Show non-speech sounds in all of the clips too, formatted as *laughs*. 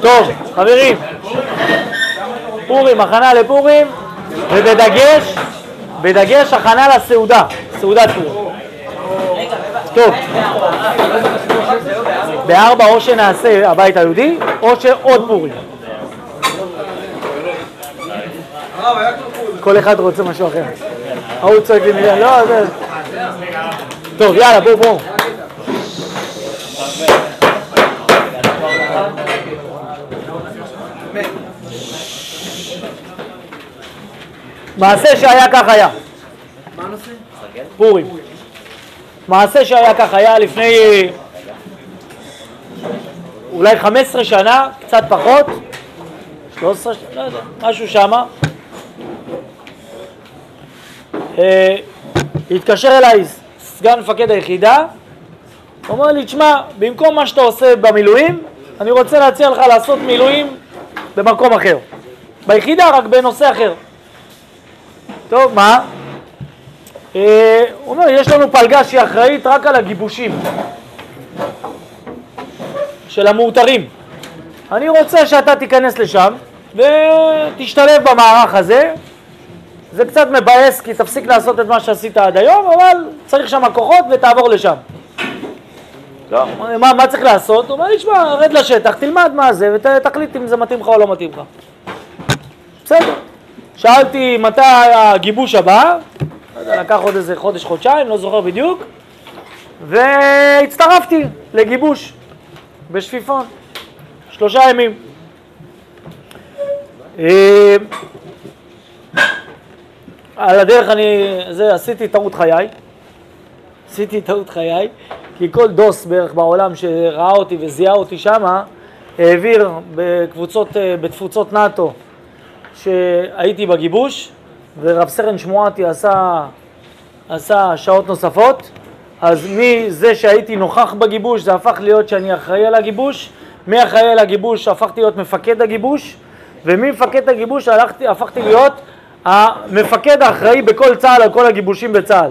טוב, חברים, פורים, הכנה לפורים, ובדגש, בדגש הכנה לסעודה, סעודת פורים. טוב, בארבע או שנעשה הבית היהודי, או שעוד פורים. כל אחד רוצה משהו אחר. ההוא צועק לי מילה, לא, זה... טוב, יאללה, בואו, בואו. מעשה שהיה כך היה. מה הנושא? פורים. מעשה שהיה כך היה לפני אולי 15 שנה, קצת פחות, 13, לא יודע, משהו שמה. אה, התקשר אליי סגן מפקד היחידה, הוא אומר לי, תשמע, במקום מה שאתה עושה במילואים, אני רוצה להציע לך לעשות מילואים במקום אחר. ביחידה, רק בנושא אחר. טוב, מה? אה, הוא אומר, יש לנו פלגה שהיא אחראית רק על הגיבושים של המאותרים. אני רוצה שאתה תיכנס לשם ותשתלב במערך הזה. זה קצת מבאס כי תפסיק לעשות את מה שעשית עד היום, אבל צריך שם כוחות ותעבור לשם. לא, מה, מה צריך לעשות? הוא אומר לי, שמע, רד לשטח, תלמד מה זה ותחליט אם זה מתאים לך או לא מתאים לך. בסדר. שאלתי מתי הגיבוש הבא, לקח עוד איזה חודש, חודשיים, לא זוכר בדיוק, והצטרפתי לגיבוש בשפיפון, שלושה ימים. אה, על הדרך אני, זה, עשיתי טעות חיי, עשיתי טעות חיי, כי כל דוס בערך בעולם שראה אותי וזיהה אותי שמה, העביר בקבוצות, אה, בתפוצות נאט"ו שהייתי בגיבוש, ורב סרן שמועתי עשה, עשה שעות נוספות, אז מזה שהייתי נוכח בגיבוש זה הפך להיות שאני אחראי על הגיבוש, מאחראי על הגיבוש הפכתי להיות מפקד הגיבוש, וממפקד הגיבוש הלכתי, הפכתי להיות המפקד האחראי בכל צה"ל על כל הגיבושים בצה"ל.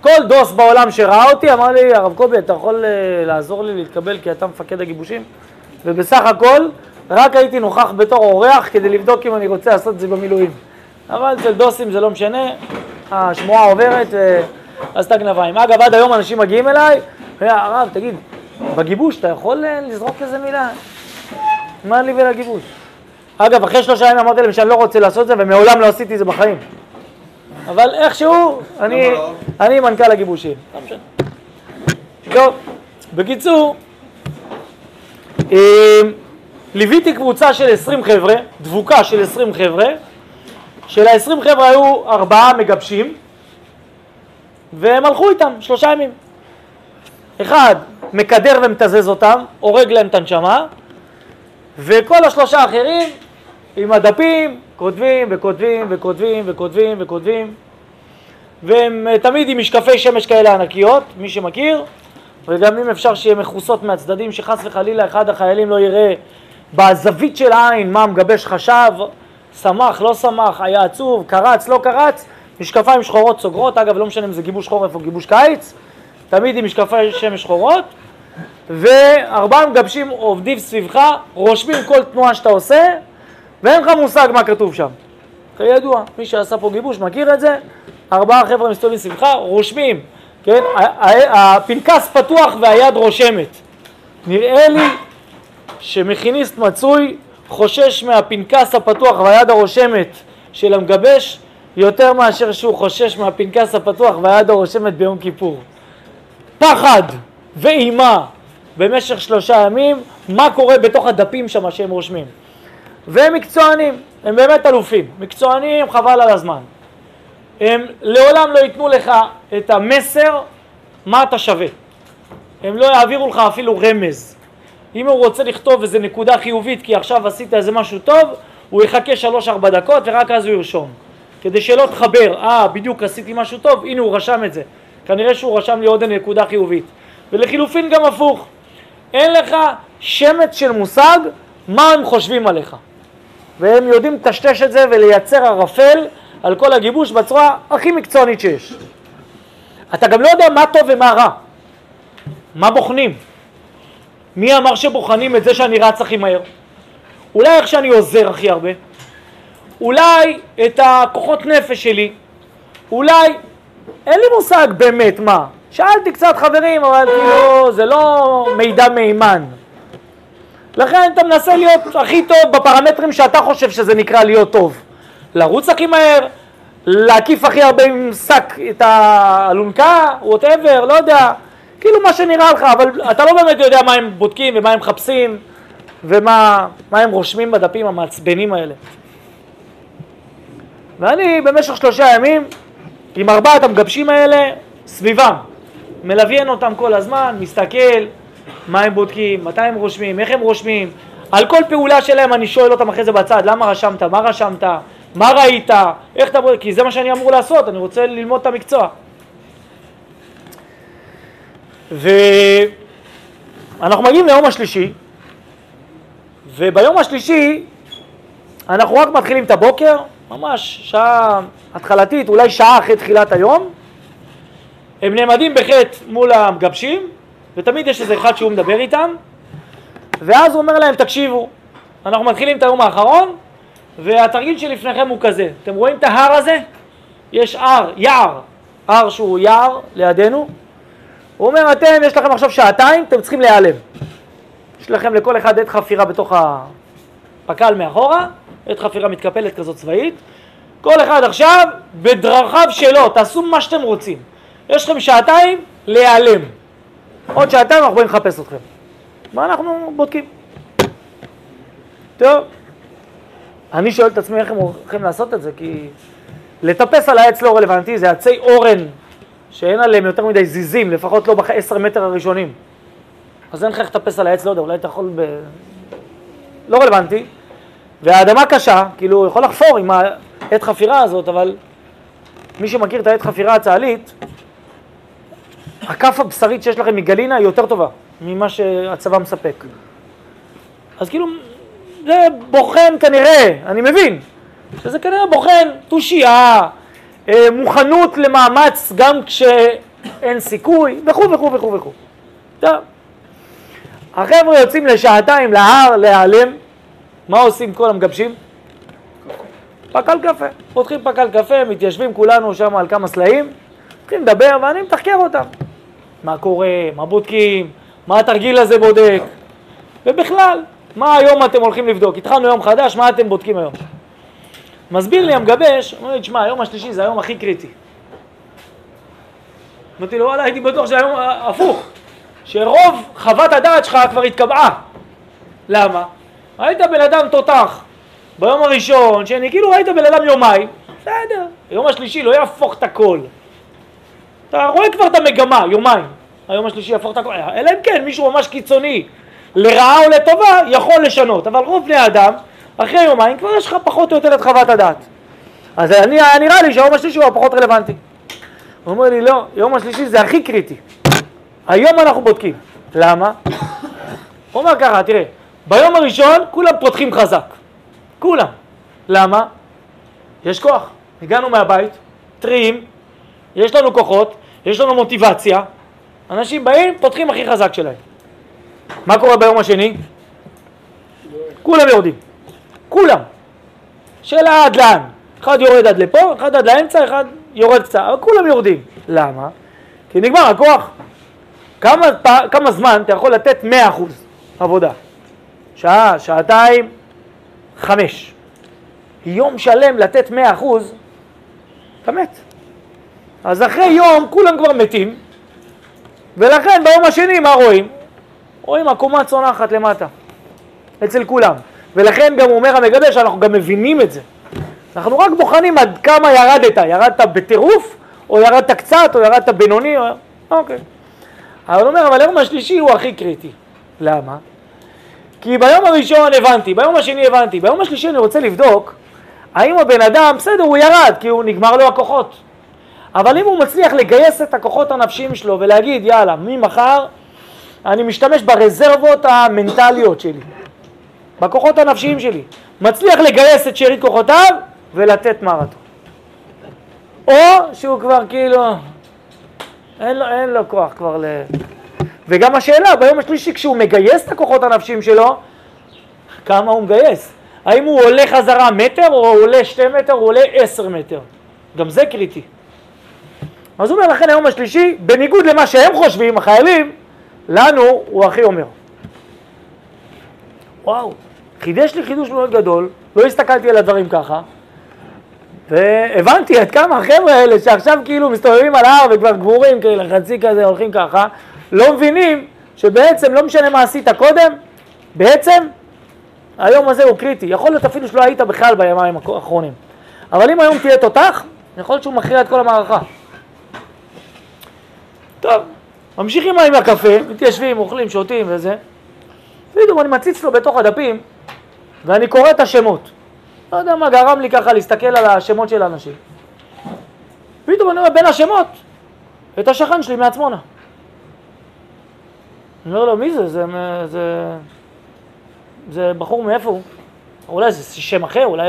כל דוס בעולם שראה אותי אמר לי, הרב קובי, אתה יכול uh, לעזור לי להתקבל כי אתה מפקד הגיבושים? ובסך הכל, רק הייתי נוכח בתור אורח כדי לבדוק אם אני רוצה לעשות את זה במילואים. אבל אצל דוסים זה לא משנה, השמועה עוברת ועשתה כנפיים. אגב, עד היום אנשים מגיעים אליי, הרב, תגיד, בגיבוש אתה יכול uh, לזרוק איזה מילה? מה לי ולגיבוש? אגב, אחרי שלושה ימים אמרתי להם שאני לא רוצה לעשות את זה ומעולם לא עשיתי את זה בחיים. אבל איכשהו, אני, אני מנכ"ל הגיבושים. לא. טוב, בקיצור, אה, ליוויתי קבוצה של 20 חבר'ה, דבוקה של 20 חבר'ה, של ה-20 חבר'ה היו ארבעה מגבשים, והם הלכו איתם שלושה ימים. אחד מקדר ומתזז אותם, הורג להם את הנשמה, וכל השלושה האחרים עם הדפים כותבים וכותבים וכותבים וכותבים וכותבים והם אה, תמיד עם משקפי שמש כאלה ענקיות, מי שמכיר, וגם אם אפשר שיהיה מכוסות מהצדדים, שחס וחלילה אחד החיילים לא יראה בזווית של העין מה המגבש חשב, שמח, לא שמח, היה עצוב, קרץ, לא קרץ, משקפיים שחורות סוגרות, אגב לא משנה אם זה גיבוש חורף או גיבוש קיץ, תמיד עם משקפי שמש שחורות, וארבעה מגבשים עובדים סביבך, רושמים כל תנועה שאתה עושה, ואין לך מושג מה כתוב שם. כידוע, מי שעשה פה גיבוש מכיר את זה, ארבעה חבר'ה מסתובבים סביבך, רושמים, כן? הפנקס פתוח והיד רושמת. נראה לי שמכיניסט מצוי חושש מהפנקס הפתוח והיד הרושמת של המגבש יותר מאשר שהוא חושש מהפנקס הפתוח והיד הרושמת ביום כיפור. פחד ואימה במשך שלושה ימים, מה קורה בתוך הדפים שם שהם רושמים. והם מקצוענים, הם באמת אלופים, מקצוענים חבל על הזמן. הם לעולם לא ייתנו לך את המסר מה אתה שווה. הם לא יעבירו לך אפילו רמז. אם הוא רוצה לכתוב איזה נקודה חיובית כי עכשיו עשית איזה משהו טוב, הוא יחכה שלוש-ארבע דקות ורק אז הוא ירשום. כדי שלא תחבר, אה, בדיוק עשיתי משהו טוב, הנה הוא רשם את זה. כנראה שהוא רשם לי עוד נקודה חיובית. ולחילופין גם הפוך. אין לך שמץ של מושג מה הם חושבים עליך. והם יודעים לטשטש את זה ולייצר ערפל על כל הגיבוש בצורה הכי מקצוענית שיש. אתה גם לא יודע מה טוב ומה רע. מה בוחנים? מי אמר שבוחנים את זה שאני רץ הכי מהר? אולי איך שאני עוזר הכי הרבה, אולי את הכוחות נפש שלי, אולי, אין לי מושג באמת מה. שאלתי קצת חברים, אבל כאילו זה לא מידע מהימן. לכן אתה מנסה להיות הכי טוב בפרמטרים שאתה חושב שזה נקרא להיות טוב. לרוץ הכי מהר, להקיף הכי הרבה עם שק את האלונקה, ווטאבר, לא יודע, כאילו מה שנראה לך, אבל אתה לא באמת יודע מה הם בודקים ומה הם מחפשים ומה הם רושמים בדפים המעצבנים האלה. ואני במשך שלושה ימים עם ארבעת המגבשים האלה סביבם, מלוויין אותם כל הזמן, מסתכל מה הם בודקים, מתי הם רושמים, איך הם רושמים, על כל פעולה שלהם אני שואל אותם אחרי זה בצד, למה רשמת, מה רשמת, מה ראית, איך אתה... כי זה מה שאני אמור לעשות, אני רוצה ללמוד את המקצוע. ואנחנו מגיעים ליום השלישי, וביום השלישי אנחנו רק מתחילים את הבוקר, ממש שעה התחלתית, אולי שעה אחרי תחילת היום, הם נעמדים בחטא מול המגבשים, ותמיד יש איזה אחד שהוא מדבר איתם, ואז הוא אומר להם, תקשיבו, אנחנו מתחילים את היום האחרון, והתרגיל שלפניכם הוא כזה, אתם רואים את ההר הזה? יש הר, יער, הר שהוא יער לידינו, הוא אומר, אתם, יש לכם עכשיו שעתיים, אתם צריכים להיעלם. יש לכם לכל אחד עת חפירה בתוך הפק"ל מאחורה, עת חפירה מתקפלת כזאת צבאית, כל אחד עכשיו בדרכיו שלו, תעשו מה שאתם רוצים. יש לכם שעתיים להיעלם. עוד שעתיים אנחנו באים לחפש אתכם. מה אנחנו בודקים? טוב, אני שואל את עצמי איך הם הולכים לעשות את זה, כי לטפס על העץ לא רלוונטי, זה עצי אורן שאין עליהם יותר מדי זיזים, לפחות לא בעשר מטר הראשונים. אז אין לך איך לטפס על העץ, לא יודע, אולי אתה יכול ב... לא רלוונטי. והאדמה קשה, כאילו, הוא יכול לחפור עם העת חפירה הזאת, אבל מי שמכיר את העת חפירה הצה"לית, הכף הבשרית שיש לכם מגלינה היא יותר טובה ממה שהצבא מספק. אז כאילו, זה בוחן כנראה, אני מבין, שזה כנראה בוחן תושייה, מוכנות למאמץ גם כשאין סיכוי, וכו' וכו' וכו' וכו'. החבר'ה יוצאים לשעתיים להר להיעלם, מה עושים כל המגבשים? פקל קפה. פותחים פקל קפה, מתיישבים כולנו שם על כמה סלעים, מתחילים לדבר ואני מתחקר אותם. מה קורה, מה בודקים, מה התרגיל הזה בודק, ובכלל, מה היום אתם הולכים לבדוק? התחלנו יום חדש, מה אתם בודקים היום? מסביר לי המגבש, אומר לי, תשמע, היום השלישי זה היום הכי קריטי. אמרתי לו, וואלה, הייתי בטוח שהיום הפוך, שרוב חוות הדעת שלך כבר התקבעה. למה? היית בן אדם תותח. ביום הראשון, שאני כאילו ראית בן אדם יומיים, בסדר, היום השלישי לא יהפוך את הכל. אתה רואה כבר את המגמה, יומיים. היום השלישי יהפוך את הכל, אלא אם כן מישהו ממש קיצוני, לרעה או לטובה, יכול לשנות. אבל רוב בני האדם, אחרי יומיים כבר יש לך פחות או יותר את חוות הדעת. אז אני, נראה לי שהיום השלישי הוא הפחות רלוונטי. הוא אומר לי, לא, יום השלישי זה הכי קריטי. היום אנחנו בודקים. למה? הוא אומר ככה, תראה, ביום הראשון כולם פותחים חזק. כולם. למה? יש כוח. הגענו מהבית, טריים, יש לנו כוחות, יש לנו מוטיבציה, אנשים באים, פותחים הכי חזק שלהם. מה קורה ביום השני? כולם יורדים. כולם. שאלה עד לאן. אחד יורד עד לפה, אחד עד לאמצע, אחד יורד קצת, אבל כולם יורדים. למה? כי נגמר הכוח. כמה, כמה זמן אתה יכול לתת 100% עבודה? שעה, שעתיים, חמש. יום שלם לתת 100%, אתה מת. אז אחרי יום כולם כבר מתים, ולכן ביום השני מה רואים? רואים עקומה צונחת למטה, אצל כולם. ולכן גם אומר המגדל שאנחנו גם מבינים את זה. אנחנו רק בוחנים עד כמה ירדת, ירדת בטירוף, או ירדת קצת, או ירדת בינוני, או... אוקיי. אבל אומר, אבל היום השלישי הוא הכי קריטי. למה? כי ביום הראשון הבנתי, ביום השני הבנתי, ביום השלישי אני רוצה לבדוק האם הבן אדם, בסדר, הוא ירד, כי הוא נגמר לו הכוחות. אבל אם הוא מצליח לגייס את הכוחות הנפשיים שלו ולהגיד, יאללה, ממחר אני משתמש ברזרבות המנטליות שלי, בכוחות הנפשיים שלי, מצליח לגייס את שארית כוחותיו ולתת מרתון. או שהוא כבר כאילו, אין לו, אין לו כוח כבר ל... וגם השאלה, ביום השלישי כשהוא מגייס את הכוחות הנפשיים שלו, כמה הוא מגייס. האם הוא עולה חזרה מטר, או הוא עולה שתי מטר, או הוא עולה עשר מטר. גם זה קריטי. אז הוא אומר לכן היום השלישי, בניגוד למה שהם חושבים, החיילים, לנו הוא הכי אומר. וואו, חידש לי חידוש מאוד גדול, לא הסתכלתי על הדברים ככה, והבנתי עד כמה החבר'ה האלה שעכשיו כאילו מסתובבים על ההר וכבר גבורים כאלה, חצי כזה, הולכים ככה, לא מבינים שבעצם לא משנה מה עשית קודם, בעצם היום הזה הוא קריטי. יכול להיות אפילו שלא היית בכלל בימיים האחרונים. אבל אם היום תהיה תותח, יכול להיות שהוא מכריע את כל המערכה. טוב, ממשיכים עם הקפה, מתיישבים, אוכלים, שותים וזה. פתאום אני מציץ לו בתוך הדפים ואני קורא את השמות. לא יודע מה גרם לי ככה להסתכל על השמות של האנשים. פתאום אני רואה בין השמות את השכן שלי מעצמונה. אני אומר לו, מי זה? זה, זה, זה בחור מאיפה הוא? אולי זה שם אחר, אולי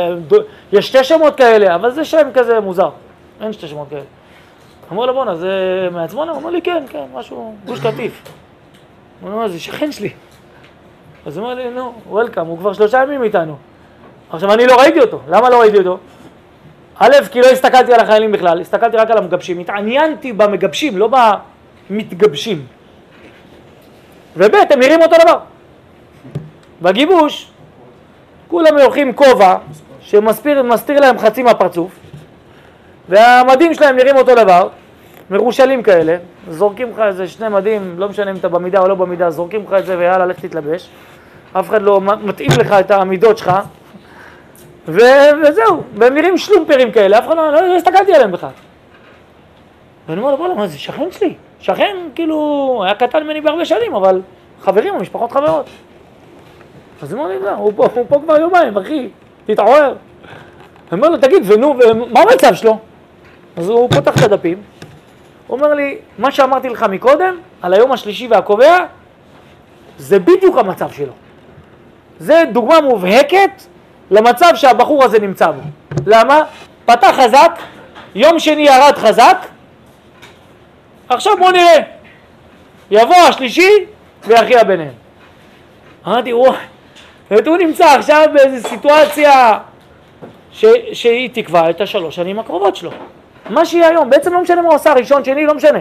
יש שתי שמות כאלה, אבל זה שם כזה מוזר. אין שתי שמות כאלה. אמרו לו, בואנה, זה מעצמונה? הוא אומר לי, כן, כן, משהו, גוש קטיף. הוא אומר, זה שכן שלי. אז הוא אומר לי, נו, וולקאם, הוא כבר שלושה ימים איתנו. עכשיו, אני לא ראיתי אותו. למה לא ראיתי אותו? א', כי לא הסתכלתי על החיילים בכלל, הסתכלתי רק על המגבשים. התעניינתי במגבשים, לא במתגבשים. וב', הם נראים אותו דבר. בגיבוש, כולם הולכים כובע שמסתיר להם חצי מהפרצוף, והמדים שלהם נראים אותו דבר, מרושלים כאלה, זורקים לך איזה שני מדים, לא משנה אם אתה במידה או לא במידה, זורקים לך את זה ויאללה, לך תתלבש. אף אחד לא מתאים לך את המידות שלך, ו... וזהו, והם נראים שלומפרים כאלה, אף אחד לא, לא, הסתכלתי עליהם בכלל. ואני אומר לו, בוא'נה, מה זה שכן שלי? שכן, כאילו, היה קטן ממני בהרבה שנים, אבל חברים, המשפחות חברות. אז הוא אומר לי, לא, הוא פה, הוא פה כבר יומיים, אחי, תתעורר. אני אומר לו, תגיד, ונו, ומה המצב שלו? אז הוא פותח את הדפים, הוא אומר לי, מה שאמרתי לך מקודם, על היום השלישי והקובע, זה בדיוק המצב שלו. זה דוגמה מובהקת למצב שהבחור הזה נמצא בו. למה? פתח חזק, יום שני ירד חזק, עכשיו בואו נראה. יבוא השלישי ויכריע ביניהם. אמרתי, וואי, הוא נמצא עכשיו באיזו סיטואציה ש, שהיא תקבע את השלוש שנים הקרובות שלו. מה שיהיה היום, בעצם לא משנה מה הוא עשה, ראשון, שני, לא משנה.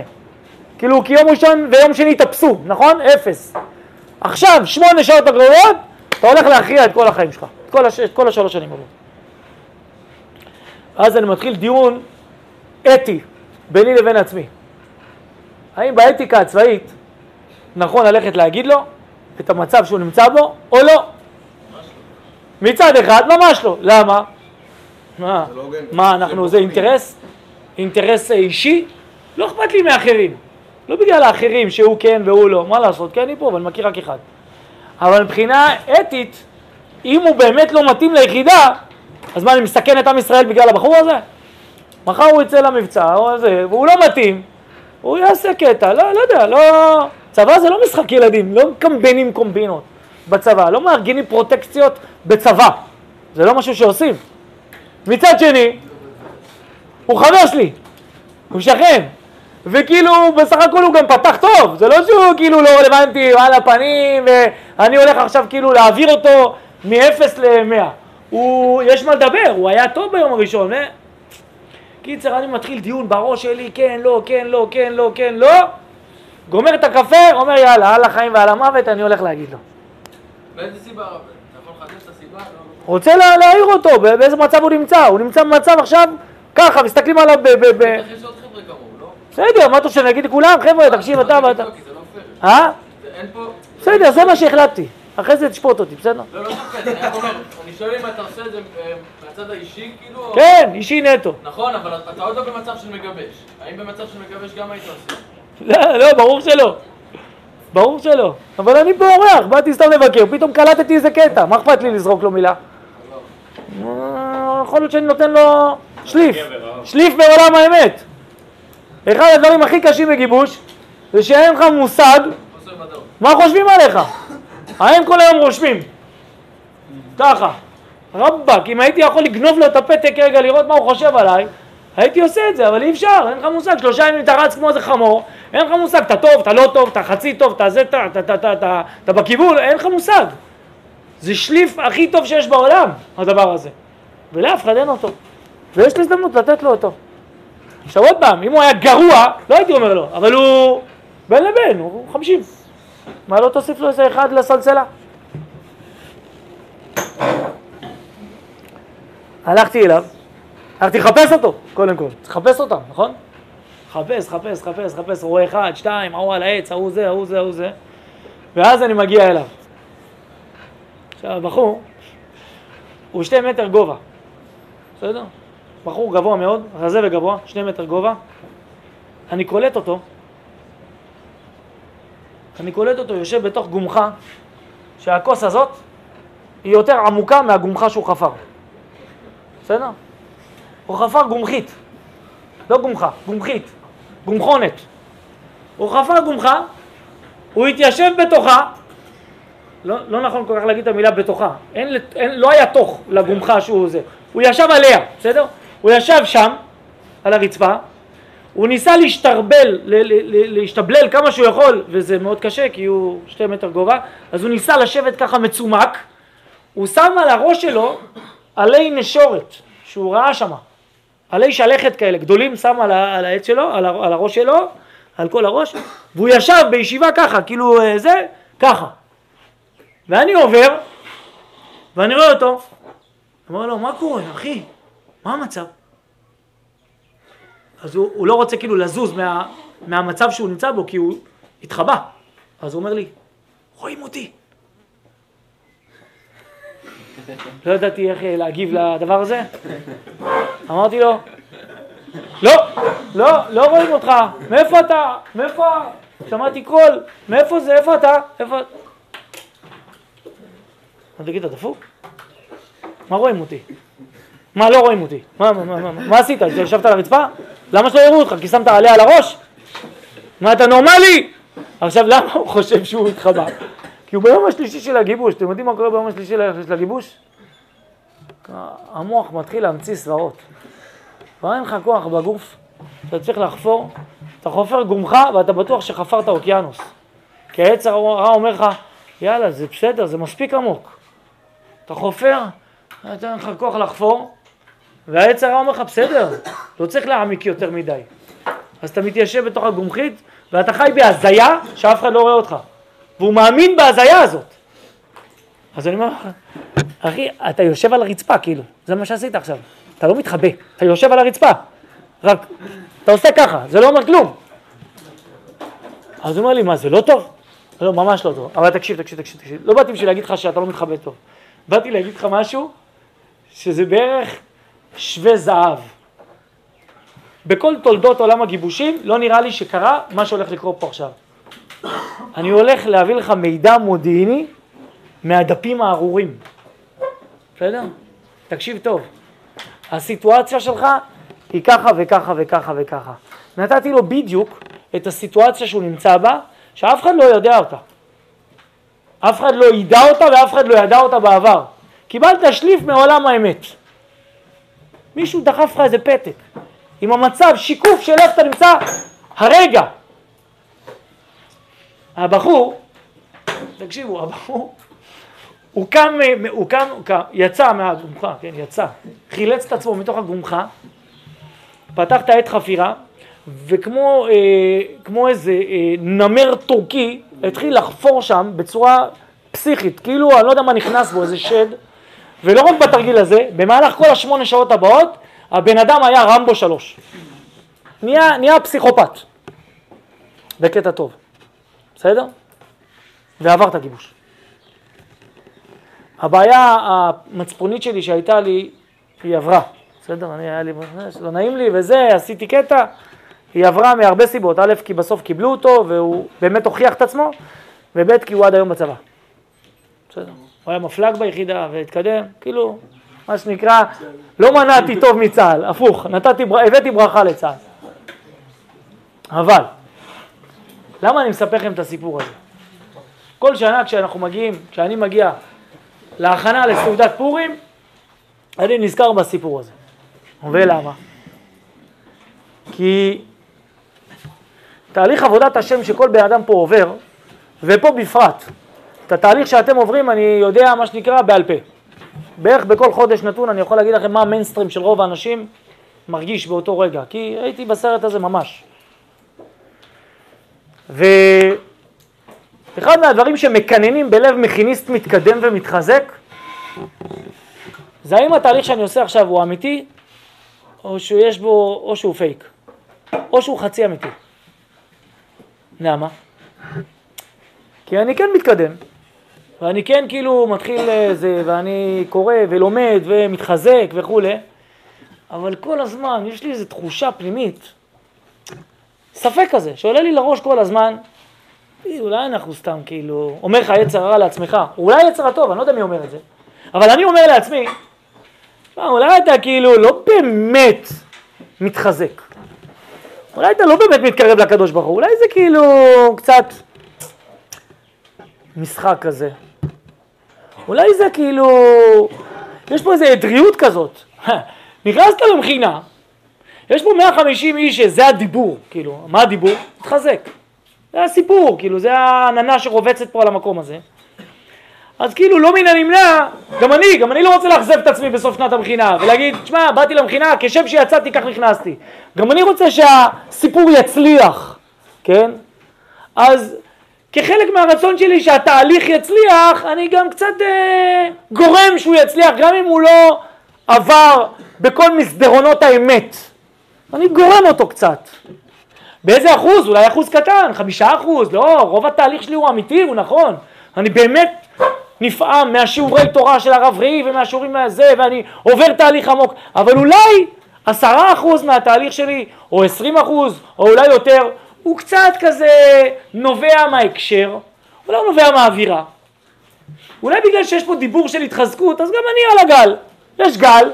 כאילו, כי יום ראשון ויום שני תפסו, נכון? אפס. עכשיו, שמונה שעות הקרובות, אתה הולך להכריע את כל החיים שלך, את כל, הש... את כל השלוש שנים הבאות. אז אני מתחיל דיון אתי ביני לבין עצמי. האם באתיקה הצבאית נכון ללכת להגיד לו את המצב שהוא נמצא בו, או לא? מצד אחד, ממש לא. למה? מה, לא מה אנחנו, זה אינטרס? אינטרס אישי? לא אכפת לי מאחרים. לא בגלל האחרים שהוא כן והוא לא, מה לעשות, כי אני פה ואני מכיר רק אחד. אבל מבחינה אתית, אם הוא באמת לא מתאים ליחידה, אז מה, אני מסכן את עם ישראל בגלל הבחור הזה? מחר הוא יצא למבצע, או זה, והוא לא מתאים, הוא יעשה קטע, לא, לא יודע, לא... צבא זה לא משחק ילדים, לא מקמבנים קומבינות בצבא, לא מארגנים פרוטקציות בצבא, זה לא משהו שעושים. מצד שני, הוא חבר שלי, הוא שכן, וכאילו בסך הכל הוא גם פתח טוב, זה לא שהוא כאילו לא רלוונטי על הפנים ואני הולך עכשיו כאילו להעביר אותו מ-0 ל-100. הוא, יש מה לדבר, הוא היה טוב ביום הראשון, אה? קיצר, אני מתחיל דיון בראש שלי, כן, לא, כן, לא, כן, לא, כן, לא, גומר את הקפה, אומר יאללה, על החיים ועל המוות, אני הולך להגיד לו. באיזה סיבה, אתה יכול לחדש את הסיבה? לא. רוצה לה, להעיר אותו, באיזה מצב הוא נמצא, הוא נמצא במצב עכשיו ככה, מסתכלים עליו ב... ב, ב... יש עוד חבר'ה כמוהו, לא? בסדר, מה אתה רוצה, אני אגיד לכולם, חבר'ה, תקשיב, אתה ואתה... לא, זה לא פייר. אה? זה- אין פה... בסדר, זה מה שהחלטתי. אחרי זה תשפוט אותי, בסדר? לא, לא שופט, אני רק אומר, אני שואל אם אתה עושה את זה אה, מהצד האישי, כאילו... כן, אישי נטו. נכון, אבל אתה עוד לא במצב של מגבש. האם במצב של מגבש גם היית עושה? לא, לא, ברור שלא. ברור שלא. אבל אני פה אורח, באתי סתם לבקר, פתאום קלטתי איזה קטע, מה אכפת לי לזרוק לו מילה? אה, יכול להיות שאני נותן לו שליף, שליף בעולם האמת. אחד הדברים הכי קשים בגיבוש זה שאין לך מושג. מה חושבים עליך. הם כל היום רושמים. ככה. רבאק, אם הייתי יכול לגנוב לו את הפתק רגע לראות מה הוא חושב עליי, הייתי עושה את זה, אבל אי אפשר, אין לך מושג, שלושה ימים אתה רץ כמו איזה חמור, אין לך מושג, אתה טוב, אתה לא טוב, אתה חצי טוב, אתה זה, אתה בכיוון, אין לך מושג. זה שליף הכי טוב שיש בעולם, הדבר הזה. ולאף אחד אין אותו. ויש לי הזדמנות לתת לו אותו. עכשיו עוד פעם, אם הוא היה גרוע, לא הייתי אומר לו, אבל הוא בין לבין, הוא חמישים. מה לא תוסיף לו איזה אחד לסלסלה? הלכתי אליו, הלכתי לחפש אותו, קודם כל, צריך לחפש אותם, נכון? חפש, חפש, חפש, חפש, רואה אחד, שתיים, ההוא על העץ, ההוא זה, ההוא זה, ההוא זה, ואז אני מגיע אליו. עכשיו, הבחור, הוא שתי מטר גובה, בסדר? בחור גבוה מאוד, רזה וגבוה, שני מטר גובה. אני קולט אותו, אני קולט אותו יושב בתוך גומחה, שהכוס הזאת היא יותר עמוקה מהגומחה שהוא חפר. בסדר? הוא חפר גומחית, לא גומחה, גומחית, גומחונת. הוא חפר גומחה, הוא התיישב בתוכה, לא, לא נכון כל כך להגיד את המילה בתוכה, אין, אין, לא היה תוך לגומחה שהוא זה, הוא ישב עליה, בסדר? הוא ישב שם, על הרצפה, הוא ניסה להשתרבל, להשתבלל כמה שהוא יכול, וזה מאוד קשה כי הוא שתי מטר גובה, אז הוא ניסה לשבת ככה מצומק, הוא שם על הראש שלו עלי נשורת שהוא ראה שמה, עלי שלכת כאלה גדולים שם על, על העץ שלו, על, על הראש שלו, על כל הראש, והוא ישב בישיבה ככה, כאילו אה, זה, ככה. ואני עובר, ואני רואה אותו, אומר לו, מה קורה, אחי? מה המצב? אז הוא, הוא לא רוצה כאילו לזוז מה, מהמצב שהוא נמצא בו, כי הוא התחבא. אז הוא אומר לי, רואים אותי. *laughs* לא ידעתי איך להגיב לדבר הזה. אמרתי לו, לא, לא, לא רואים אותך, מאיפה אתה? מאיפה? שמעתי קול, מאיפה זה? איפה אתה? איפה... אז תגיד, אתה דפוק? מה רואים אותי? מה, לא רואים אותי? מה, מה, מה, מה, מה עשית? ישבת על הרצפה? למה שלא יראו אותך? כי שמת עליה על הראש? מה, אתה נורמלי? עכשיו, למה הוא חושב שהוא התחבא? כי הוא ביום השלישי של הגיבוש. אתם יודעים מה קורה ביום השלישי של הגיבוש? המוח מתחיל להמציא סברות. כבר אין לך כוח בגוף, אתה צריך לחפור, אתה חופר גומך ואתה בטוח שחפרת אוקיינוס. כי העץ הרע אומר לך, יאללה, זה בסדר, זה מספיק עמוק. אתה חופר, נותן לך כוח לחפור, והעץ הרע אומר לך, בסדר, לא צריך להעמיק יותר מדי. אז אתה מתיישב בתוך הגומחית, ואתה חי בהזיה שאף אחד לא רואה אותך. והוא מאמין בהזיה הזאת. אז אני אומר לך, אחי, אתה יושב על הרצפה, כאילו, זה מה שעשית עכשיו. אתה לא מתחבא, אתה יושב על הרצפה. רק, אתה עושה ככה, זה לא אומר כלום. אז הוא אומר לי, מה, זה לא טוב? לא, ממש לא טוב. אבל תקשיב, תקשיב, תקשיב, תקשיב. לא באתי בשביל להגיד לך שאתה לא מתחבא טוב. באתי להגיד לך משהו שזה בערך שווה זהב. בכל תולדות עולם הגיבושים לא נראה לי שקרה מה שהולך לקרות פה עכשיו. אני הולך להביא לך מידע מודיעיני מהדפים הארורים. בסדר? תקשיב טוב. הסיטואציה שלך היא ככה וככה וככה וככה. נתתי לו בדיוק את הסיטואציה שהוא נמצא בה, שאף אחד לא יודע אותה. אף אחד לא ידע אותה ואף אחד לא ידע אותה בעבר. קיבלת שליף מעולם האמת. מישהו דחף לך איזה פתק. עם המצב, שיקוף של איפה אתה נמצא הרגע. הבחור, תקשיבו, הבחור, הוא קם, הוא קם, הוא קם, יצא מהגומחה, כן, יצא, חילץ את עצמו מתוך הגומחה, פתח את העת חפירה, וכמו אה, כמו איזה אה, נמר טורקי, התחיל לחפור שם בצורה פסיכית, כאילו אני לא יודע מה נכנס בו, איזה שד, ולא רק בתרגיל הזה, במהלך כל השמונה שעות הבאות, הבן אדם היה רמבו שלוש. נהיה, נהיה פסיכופת. בקטע טוב. בסדר? ועבר את הגיבוש. הבעיה המצפונית שלי שהייתה לי, היא עברה. בסדר? אני, היה לי, לא נעים לי וזה, עשיתי קטע, היא עברה מהרבה סיבות. א', כי בסוף קיבלו אותו והוא באמת הוכיח את עצמו, וב', כי הוא עד היום בצבא. בסדר? הוא היה מפלג ביחידה והתקדם, כאילו, מה שנקרא, לא מנעתי טוב מצה"ל, הפוך, נתתי, הבאתי ברכה לצה"ל. אבל, למה אני מספר לכם את הסיפור הזה? כל שנה כשאנחנו מגיעים, כשאני מגיע להכנה לסעודת פורים, אני נזכר בסיפור הזה. ולמה? כי תהליך עבודת השם שכל בן אדם פה עובר, ופה בפרט, את התהליך שאתם עוברים אני יודע מה שנקרא בעל פה. בערך בכל חודש נתון אני יכול להגיד לכם מה המיינסטרים של רוב האנשים מרגיש באותו רגע, כי הייתי בסרט הזה ממש. ואחד מהדברים שמקננים בלב מכיניסט מתקדם ומתחזק, זה האם התהליך שאני עושה עכשיו הוא אמיתי, או שיש בו, או שהוא פייק, או שהוא חצי אמיתי. למה? כי אני כן מתקדם, ואני כן כאילו מתחיל זה, ואני קורא ולומד ומתחזק וכולי, אבל כל הזמן יש לי איזו תחושה פנימית, ספק כזה, שעולה לי לראש כל הזמן, אולי אנחנו סתם כאילו, אומר לך יצר רע לעצמך, אולי יצר הטוב, אני לא יודע מי אומר את זה, אבל אני אומר לעצמי, אולי אתה כאילו לא באמת מתחזק, אולי אתה לא באמת מתקרב לקדוש ברוך הוא, אולי זה כאילו קצת משחק כזה. אולי זה כאילו, יש פה איזו עדריות כזאת. *laughs* נכנסת למכינה, יש פה 150 איש שזה הדיבור, כאילו, מה הדיבור? תחזק. זה הסיפור, כאילו, זה העננה שרובצת פה על המקום הזה. אז כאילו לא מן הנמנע, גם אני, גם אני לא רוצה לאכזב את עצמי בסוף שנת המכינה ולהגיד, תשמע, באתי למכינה, כשם שיצאתי כך נכנסתי. גם אני רוצה שהסיפור יצליח, כן? אז כחלק מהרצון שלי שהתהליך יצליח, אני גם קצת אה, גורם שהוא יצליח, גם אם הוא לא עבר בכל מסדרונות האמת. אני גורם אותו קצת. באיזה אחוז? אולי אחוז קטן, חמישה אחוז, לא, רוב התהליך שלי הוא אמיתי, הוא נכון. אני באמת נפעם מהשיעורי תורה של הרב ראי ומהשיעורים מהזה, ואני עובר תהליך עמוק, אבל אולי עשרה אחוז מהתהליך שלי, או עשרים אחוז, או אולי יותר, הוא קצת כזה נובע מההקשר, אולי הוא נובע מהאווירה. אולי בגלל שיש פה דיבור של התחזקות, אז גם אני על הגל. יש גל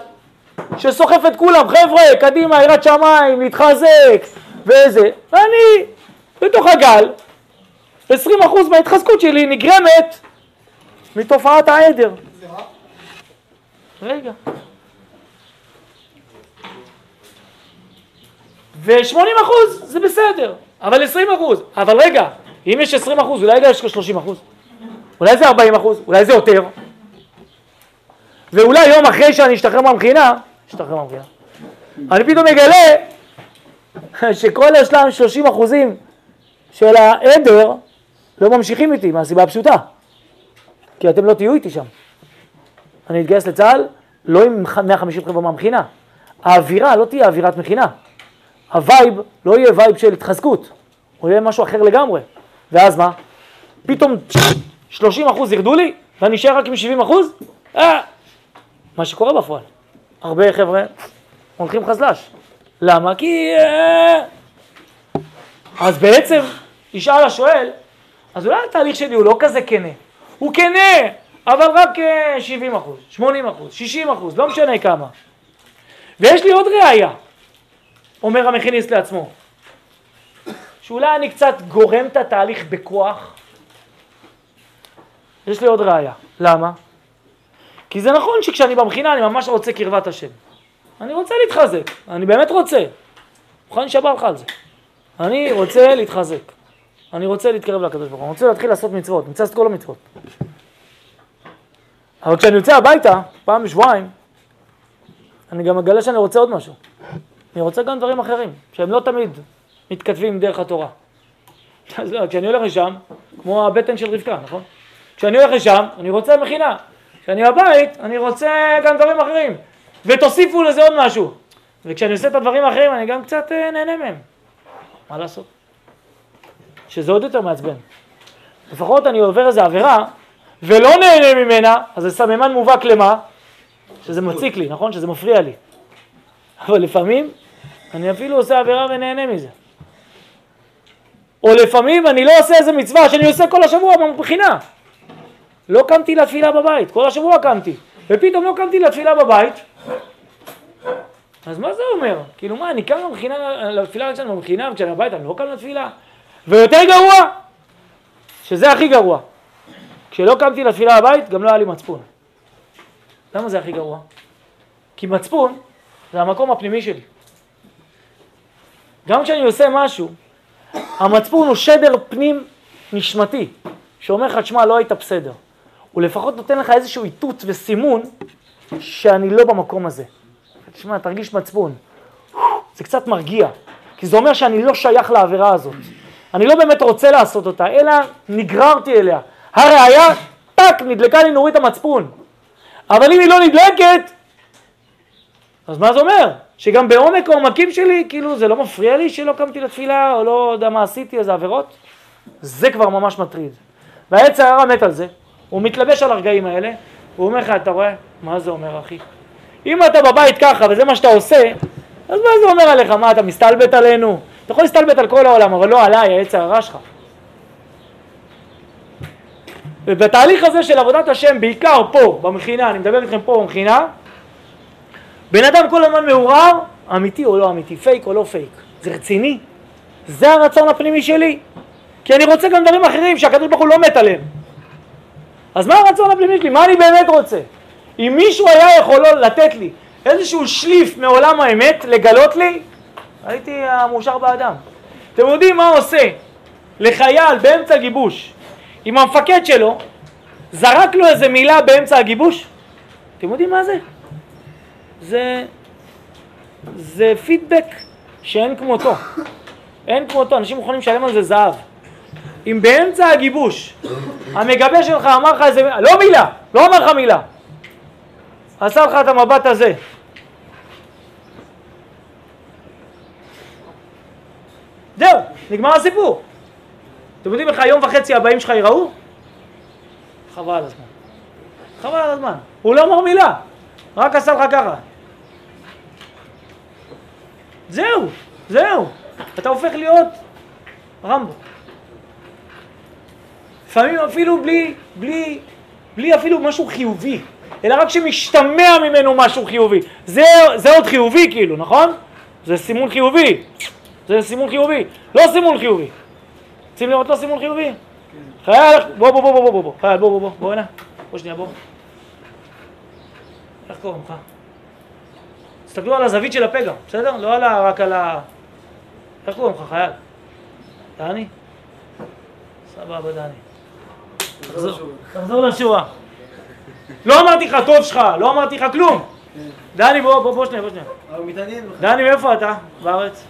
שסוחף את כולם, חבר'ה, קדימה, יראת שמיים, להתחזק, וזה, ואני בתוך הגל, 20% מההתחזקות שלי נגרמת מתופעת העדר. רגע. ו-80 אחוז זה בסדר, אבל 20 אחוז. אבל רגע, אם יש 20 אחוז, אולי יש 30 אחוז. אולי זה 40 אחוז, אולי זה יותר. ואולי יום אחרי שאני אשתחרר מהמכינה, אשתחרר מהמכינה, אני פתאום מגלה *laughs* שכל השלם 30 אחוזים של העדר לא ממשיכים איתי מהסיבה הפשוטה. כי אתם לא תהיו איתי שם. אני אתגייס לצה"ל לא עם 150 חבר'ה מהמכינה. האווירה לא תהיה אווירת מכינה. ה vibe לא יהיה vibe של התחזקות, הוא יהיה משהו אחר לגמרי. ואז מה? פתאום 30 אחוז ירדו לי ואני אשאר רק עם 70 אחוז? אה, מה שקורה בפועל. הרבה חבר'ה הולכים חזל"ש. למה? כי... אה... אז בעצם ישאל השואל, אז אולי התהליך שלי הוא לא כזה כנה. הוא כנה, אבל רק 70 אה, אחוז, 80 אחוז, 60 אחוז, לא משנה כמה. ויש לי עוד ראייה, אומר המכיניסט לעצמו, שאולי אני קצת גורם את התהליך בכוח. יש לי עוד ראייה. למה? כי זה נכון שכשאני במכינה אני ממש רוצה קרבת השם. אני רוצה להתחזק, אני באמת רוצה. מוכן להישבע לך על זה. אני רוצה להתחזק. אני רוצה להתקרב לקדוש ברוך הוא, אני רוצה להתחיל לעשות מצוות, אני רוצה לעשות כל המצוות. אבל כשאני יוצא הביתה, פעם בשבועיים, אני גם מגלה שאני רוצה עוד משהו. אני רוצה גם דברים אחרים, שהם לא תמיד מתכתבים דרך התורה. אז לא, כשאני הולך לשם, כמו הבטן של רבקה, נכון? כשאני הולך לשם, אני רוצה מכינה. כשאני בבית, אני רוצה גם דברים אחרים. ותוסיפו לזה עוד משהו. וכשאני עושה את הדברים האחרים, אני גם קצת אה, נהנה מהם. מה לעשות? שזה עוד יותר מעצבן. לפחות אני עובר איזה עבירה ולא נהנה ממנה, אז זה סממן מובהק למה? שזה מציק לי, נכון? שזה מפריע לי. אבל לפעמים אני אפילו עושה עבירה ונהנה מזה. או לפעמים אני לא עושה איזה מצווה שאני עושה כל השבוע מבחינה. לא קמתי לתפילה בבית, כל השבוע קמתי, ופתאום לא קמתי לתפילה בבית, אז מה זה אומר? כאילו מה, אני קם למכינה, לתפילה כשאני במכינה וכשאני בבית אני לא קם לתפילה? ויותר גרוע, שזה הכי גרוע. כשלא קמתי לתפילה בבית, גם לא היה לי מצפון. למה זה הכי גרוע? כי מצפון זה המקום הפנימי שלי. גם כשאני עושה משהו, המצפון הוא שדר פנים נשמתי. שאומר לך, תשמע, לא היית בסדר. הוא לפחות נותן לך איזשהו איתות וסימון שאני לא במקום הזה. תשמע, תרגיש מצפון. זה קצת מרגיע, כי זה אומר שאני לא שייך לעבירה הזאת. אני לא באמת רוצה לעשות אותה, אלא נגררתי אליה. הראיה, טאק, נדלקה לי נורית המצפון. אבל אם היא לא נדלקת, אז מה זה אומר? שגם בעומק העומקים שלי, כאילו זה לא מפריע לי שלא קמתי לתפילה, או לא יודע מה עשיתי, איזה עבירות? זה כבר ממש מטריד. והעץ הרע מת על זה, הוא מתלבש על הרגעים האלה, הוא אומר לך, אתה רואה? מה זה אומר אחי? אם אתה בבית ככה וזה מה שאתה עושה, אז מה זה אומר עליך? מה, אתה מסתלבט עלינו? אתה יכול להסתלבט על כל העולם, אבל לא עליי, העץ הרע שלך. ובתהליך הזה של עבודת השם, בעיקר פה, במכינה, אני מדבר איתכם פה במכינה, בן אדם כל הזמן מעורר, אמיתי או לא אמיתי, פייק או לא פייק. זה רציני? זה הרצון הפנימי שלי. כי אני רוצה גם דברים אחרים שהקדוש ברוך הוא לא מת עליהם. אז מה הרצון הפנימי שלי? מה אני באמת רוצה? אם מישהו היה יכול לתת לי איזשהו שליף מעולם האמת, לגלות לי, הייתי המאושר באדם. אתם יודעים מה עושה לחייל באמצע גיבוש, אם המפקד שלו זרק לו איזה מילה באמצע הגיבוש? אתם יודעים מה זה? זה, זה פידבק שאין כמותו. אין כמותו, אנשים מוכנים לשלם על זה זהב. אם באמצע הגיבוש המגבה שלך אמר לך איזה מילה, לא מילה, לא אמר לך מילה, עשה לך את המבט הזה. זהו, נגמר הסיפור. אתם יודעים איך היום וחצי הבאים שלך ייראו? חבל על הזמן. חבל על הזמן. הוא לא אמר מילה, רק עשה לך ככה. זהו, זהו. אתה הופך להיות רמבו. לפעמים אפילו בלי, בלי, בלי אפילו משהו חיובי, אלא רק שמשתמע ממנו משהו חיובי. זה, זה עוד חיובי כאילו, נכון? זה סימון חיובי. זה סימון חיובי. לא סימון חיובי. רוצים לראות לא סימון חיובי? חייל, בוא בוא בוא בוא בוא בוא, חייל בוא בוא בוא, בוא הנה, בוא שנייה בוא. איך קוראים לך? תסתכלו על הזווית של הפה גם, בסדר? לא על ה... רק על ה... איך קוראים לך חייל? דני? סבבה דני. תחזור לשורה. לא אמרתי לך טוב שלך, לא אמרתי לך כלום. דני בוא, בוא, בוא שנייה, בוא שנייה. דני מאיפה אתה? בארץ?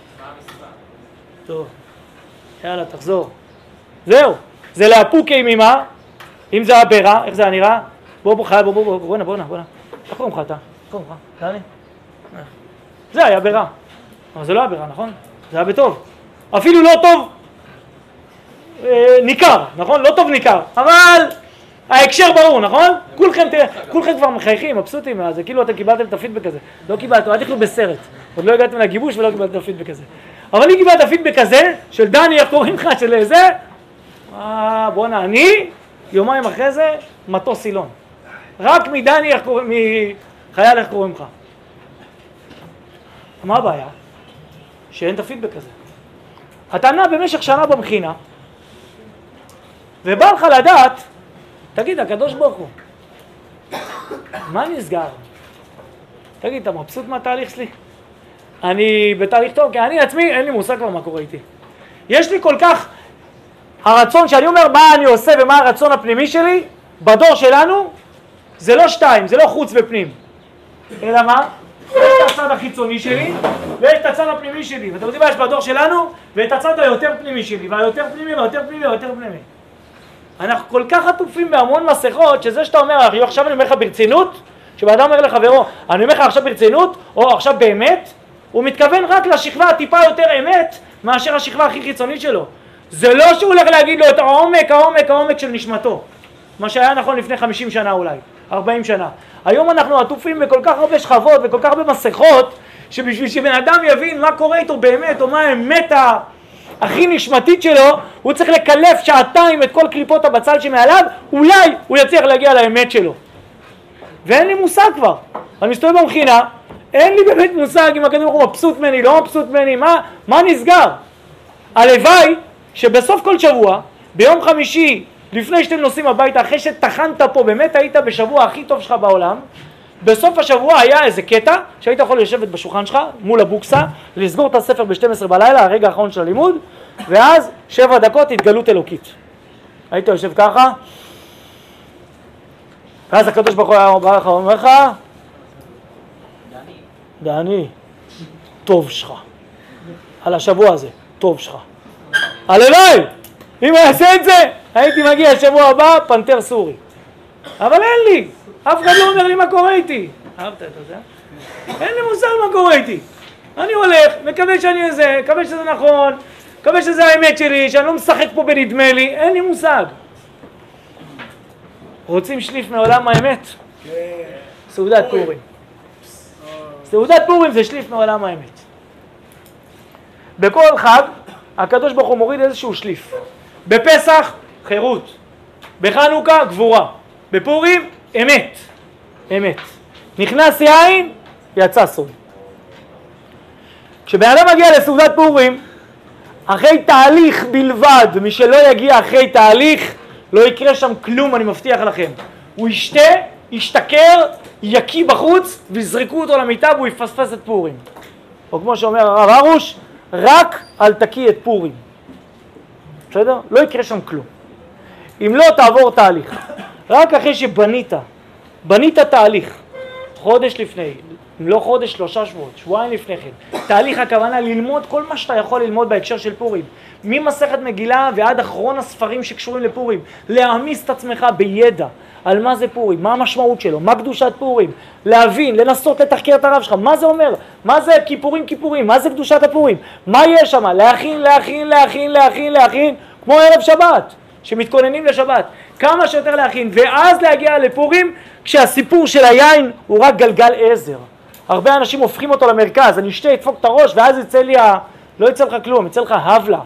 טוב. יאללה, תחזור. זהו. זה לאפוקי ממה? אם זה הבירה, איך זה נראה? בוא, בוא, חייל, בוא, בוא, בוא, בוא, בוא, בוא, איך קוראים לך אתה? איך קוראים לך? דני? זה היה בירה. אבל זה לא היה בירה, נכון? זה היה בטוב. אפילו לא טוב אה, ניכר, נכון? לא טוב ניכר, אבל ההקשר ברור, נכון? כולכם, כולכם כבר מחייכים, מבסוטים מהזה, כאילו אתם קיבלתם את הפידבק הזה. לא קיבלתם, אל תכלו בסרט. עוד לא הגעתם לגיבוש ולא קיבלתם את הפידבק הזה. אבל אם קיבלת פידבק הזה, של דני, איך קוראים לך, של זה, אה, בואנה, אני, יומיים אחרי זה, מטוס סילון. רק מדני, איך קוראים, מחייל, איך קוראים לך. מה הבעיה? שאין את הפידבק הזה. אתה נע במשך שנה במכינה, ובא לך לדעת, תגיד, הקדוש ברוך הוא, מה נסגר? תגיד, אתה מבסוט מהתהליך שלי? אני בתהליך טוב, כי אני עצמי, אין לי מושג כבר מה קורה איתי. יש לי כל כך, הרצון, שאני אומר מה אני עושה ומה הרצון הפנימי שלי, בדור שלנו, זה לא שתיים, זה לא חוץ ופנים. אלא מה? יש את הצד החיצוני שלי, ויש את הצד הפנימי שלי. ואתם יודעים מה יש בדור שלנו? ואת הצד היותר פנימי שלי, והיותר פנימי, והיותר פנימי, והיותר פנימי. אנחנו כל כך עטופים בהמון מסכות, שזה שאתה אומר, עכשיו אני אומר לך ברצינות, כשבן אומר לחברו, אני אומר לך עכשיו ברצינות, או עכשיו באמת, הוא מתכוון רק לשכבה הטיפה יותר אמת, מאשר השכבה הכי חיצונית שלו. זה לא שהוא הולך להגיד לו את העומק, העומק, העומק של נשמתו. מה שהיה נכון לפני 50 שנה אולי, 40 שנה. היום אנחנו עטופים בכל כך הרבה שכבות וכל כך הרבה מסכות, שבשביל שבן אדם יבין מה קורה איתו באמת, או מה האמת הכי נשמתית שלו, הוא צריך לקלף שעתיים את כל קליפות הבצל שמעליו, אולי הוא יצליח להגיע לאמת שלו. ואין לי מושג כבר. אני מסתובב במכינה, אין לי באמת מושג אם הקדוש ברוך הוא מבסוט ממני, לא מבסוט ממני, מה, מה נסגר? הלוואי שבסוף כל שבוע, ביום חמישי, לפני שאתם נוסעים הביתה, אחרי שטחנת פה, באמת היית בשבוע הכי טוב שלך בעולם, בסוף השבוע היה איזה קטע שהיית יכול לשבת בשולחן שלך מול הבוקסה, לסגור את הספר ב-12 בלילה, הרגע האחרון של הלימוד, ואז שבע דקות התגלות אלוקית. היית יושב ככה, ואז הקדוש ברוך הוא בא לך ואומר לך, דני, טוב שלך. על השבוע הזה, טוב שלך. הלוואי! אם יעשה את זה, הייתי מגיע שבוע הבא, פנתר סורי. אבל אין לי, אף אחד לא אומר לי מה קורה איתי. אהבת, אתה יודע? אין לי מושג מה קורה איתי. אני הולך, מקווה שאני זה, מקווה שזה נכון, מקווה שזה האמת שלי, שאני לא משחק פה בנדמה לי, אין לי מושג. רוצים שליף מעולם האמת? סעודת פורים. סעודת פורים זה שליף מעולם האמת. בכל חג הקדוש ברוך הוא מוריד איזשהו שליף. בפסח, חירות. בחנוכה, גבורה. בפורים, אמת. אמת. נכנס יין, יצא סוד. כשבן אדם מגיע לסעודת פורים, אחרי תהליך בלבד, מי שלא יגיע אחרי תהליך, לא יקרה שם כלום, אני מבטיח לכם. הוא ישתה, ישתכר, יקיא בחוץ, ויזרקו אותו למיטה והוא יפספס את פורים. או כמו שאומר הרב הרוש, רק אל תקיא את פורים. בסדר? לא יקרה שם כלום. אם לא, תעבור תהליך. רק אחרי שבנית, בנית תהליך, חודש לפני, אם לא חודש, שלושה שבועות, שבועיים לפני כן. תהליך הכוונה ללמוד כל מה שאתה יכול ללמוד בהקשר של פורים. ממסכת מגילה ועד אחרון הספרים שקשורים לפורים. להעמיס את עצמך בידע על מה זה פורים, מה המשמעות שלו, מה קדושת פורים. להבין, לנסות לתחקר את הרב שלך, מה זה אומר, מה זה כיפורים כיפורים, מה זה קדושת הפורים, מה יש שם, להכין, להכין, להכין, להכין, להכין, כמו ערב שבת, שמתכוננים לשבת. כמה שיותר להכין, ואז להגיע לפורים כשהסיפור של היין הוא רק גלגל עזר. הרבה אנשים הופכים אותו למרכז, אני אשתה, אדפוק את הראש ואז יצא לי ה... לא יצא לך כלום, יצא לך הבלה.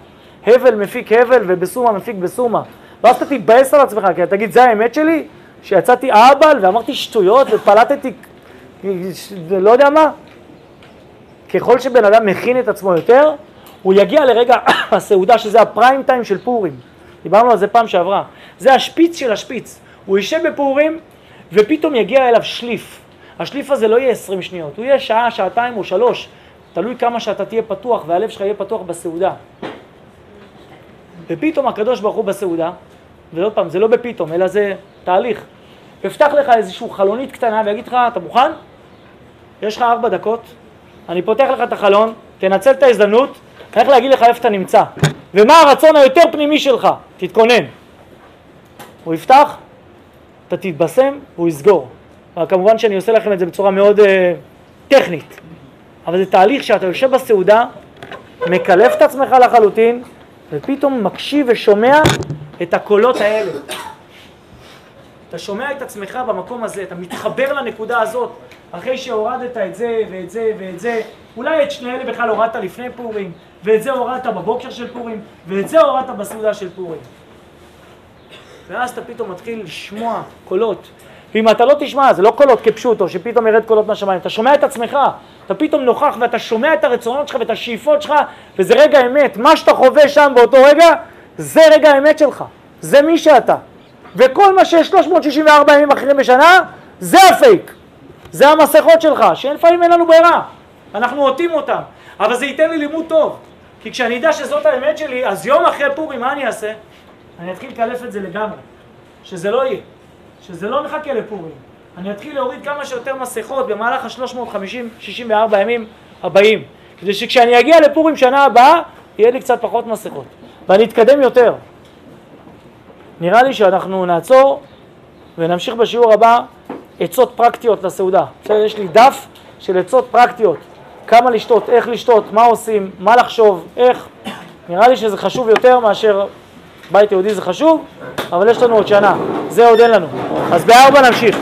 הבל מפיק הבל ובסומה מפיק בסומה. ואז אתה תתבאס על עצמך, כי אתה תגיד, זה האמת שלי? שיצאתי אהבל ואמרתי שטויות ופלטתי, לא יודע מה. ככל שבן אדם מכין את עצמו יותר, הוא יגיע לרגע *coughs* הסעודה שזה הפריים טיים של פורים. דיברנו על זה פעם שעברה. זה השפיץ של השפיץ. הוא יישב בפורים ופתאום יגיע אליו שליף. השליף הזה לא יהיה 20 שניות, הוא יהיה שעה, שעתיים או שלוש, תלוי כמה שאתה תהיה פתוח והלב שלך יהיה פתוח בסעודה. ופתאום הקדוש ברוך הוא בסעודה, ועוד פעם, זה לא בפתאום, אלא זה תהליך. יפתח לך איזושהי חלונית קטנה ויגיד לך, אתה מוכן? יש לך ארבע דקות, אני פותח לך את החלון, תנצל את ההזדמנות, אני הולך להגיד לך איפה אתה נמצא. ומה הרצון היותר פנימי שלך, תתכונן. הוא יפתח, אתה תתבשם והוא יסגור. כמובן שאני עושה לכם את זה בצורה מאוד uh, טכנית. אבל זה תהליך שאתה יושב בסעודה, מקלף את עצמך לחלוטין, ופתאום מקשיב ושומע את הקולות האלה. אתה שומע את עצמך במקום הזה, אתה מתחבר לנקודה הזאת, אחרי שהורדת את זה ואת זה ואת זה, אולי את שני אלה בכלל הורדת לפני פורים, ואת זה הורדת בבוקר של פורים, ואת זה הורדת בסעודה של פורים. ואז אתה פתאום מתחיל לשמוע קולות. ואם אתה לא תשמע, זה לא קולות כפשוטו, שפתאום ירד קולות מהשמיים, אתה שומע את עצמך, אתה פתאום נוכח ואתה שומע את הרצונות שלך ואת השאיפות שלך, וזה רגע אמת, מה שאתה חווה שם באותו רגע, זה רגע האמת שלך, זה מי שאתה. וכל מה שיש 364 ימים אחרים בשנה, זה הפייק, זה המסכות שלך, שלפעמים אין לנו ברירה, אנחנו עוטים אותם, אבל זה ייתן לי לימוד טוב, כי כשאני אדע שזאת האמת שלי, אז יום אחרי פורים, מה אני אעשה? אני אתחיל לקלף את זה לגמרי, שזה לא יהיה. שזה לא מחכה לפורים. אני אתחיל להוריד כמה שיותר מסכות במהלך ה-350-64 ימים הבאים, כדי שכשאני אגיע לפורים שנה הבאה, יהיה לי קצת פחות מסכות, ואני אתקדם יותר. נראה לי שאנחנו נעצור ונמשיך בשיעור הבא עצות פרקטיות לסעודה. בסדר, יש לי דף של עצות פרקטיות, כמה לשתות, איך לשתות, מה עושים, מה לחשוב, איך. נראה לי שזה חשוב יותר מאשר בית יהודי זה חשוב, אבל יש לנו עוד שנה, זה עוד אין לנו. אז בארבע נמשיך.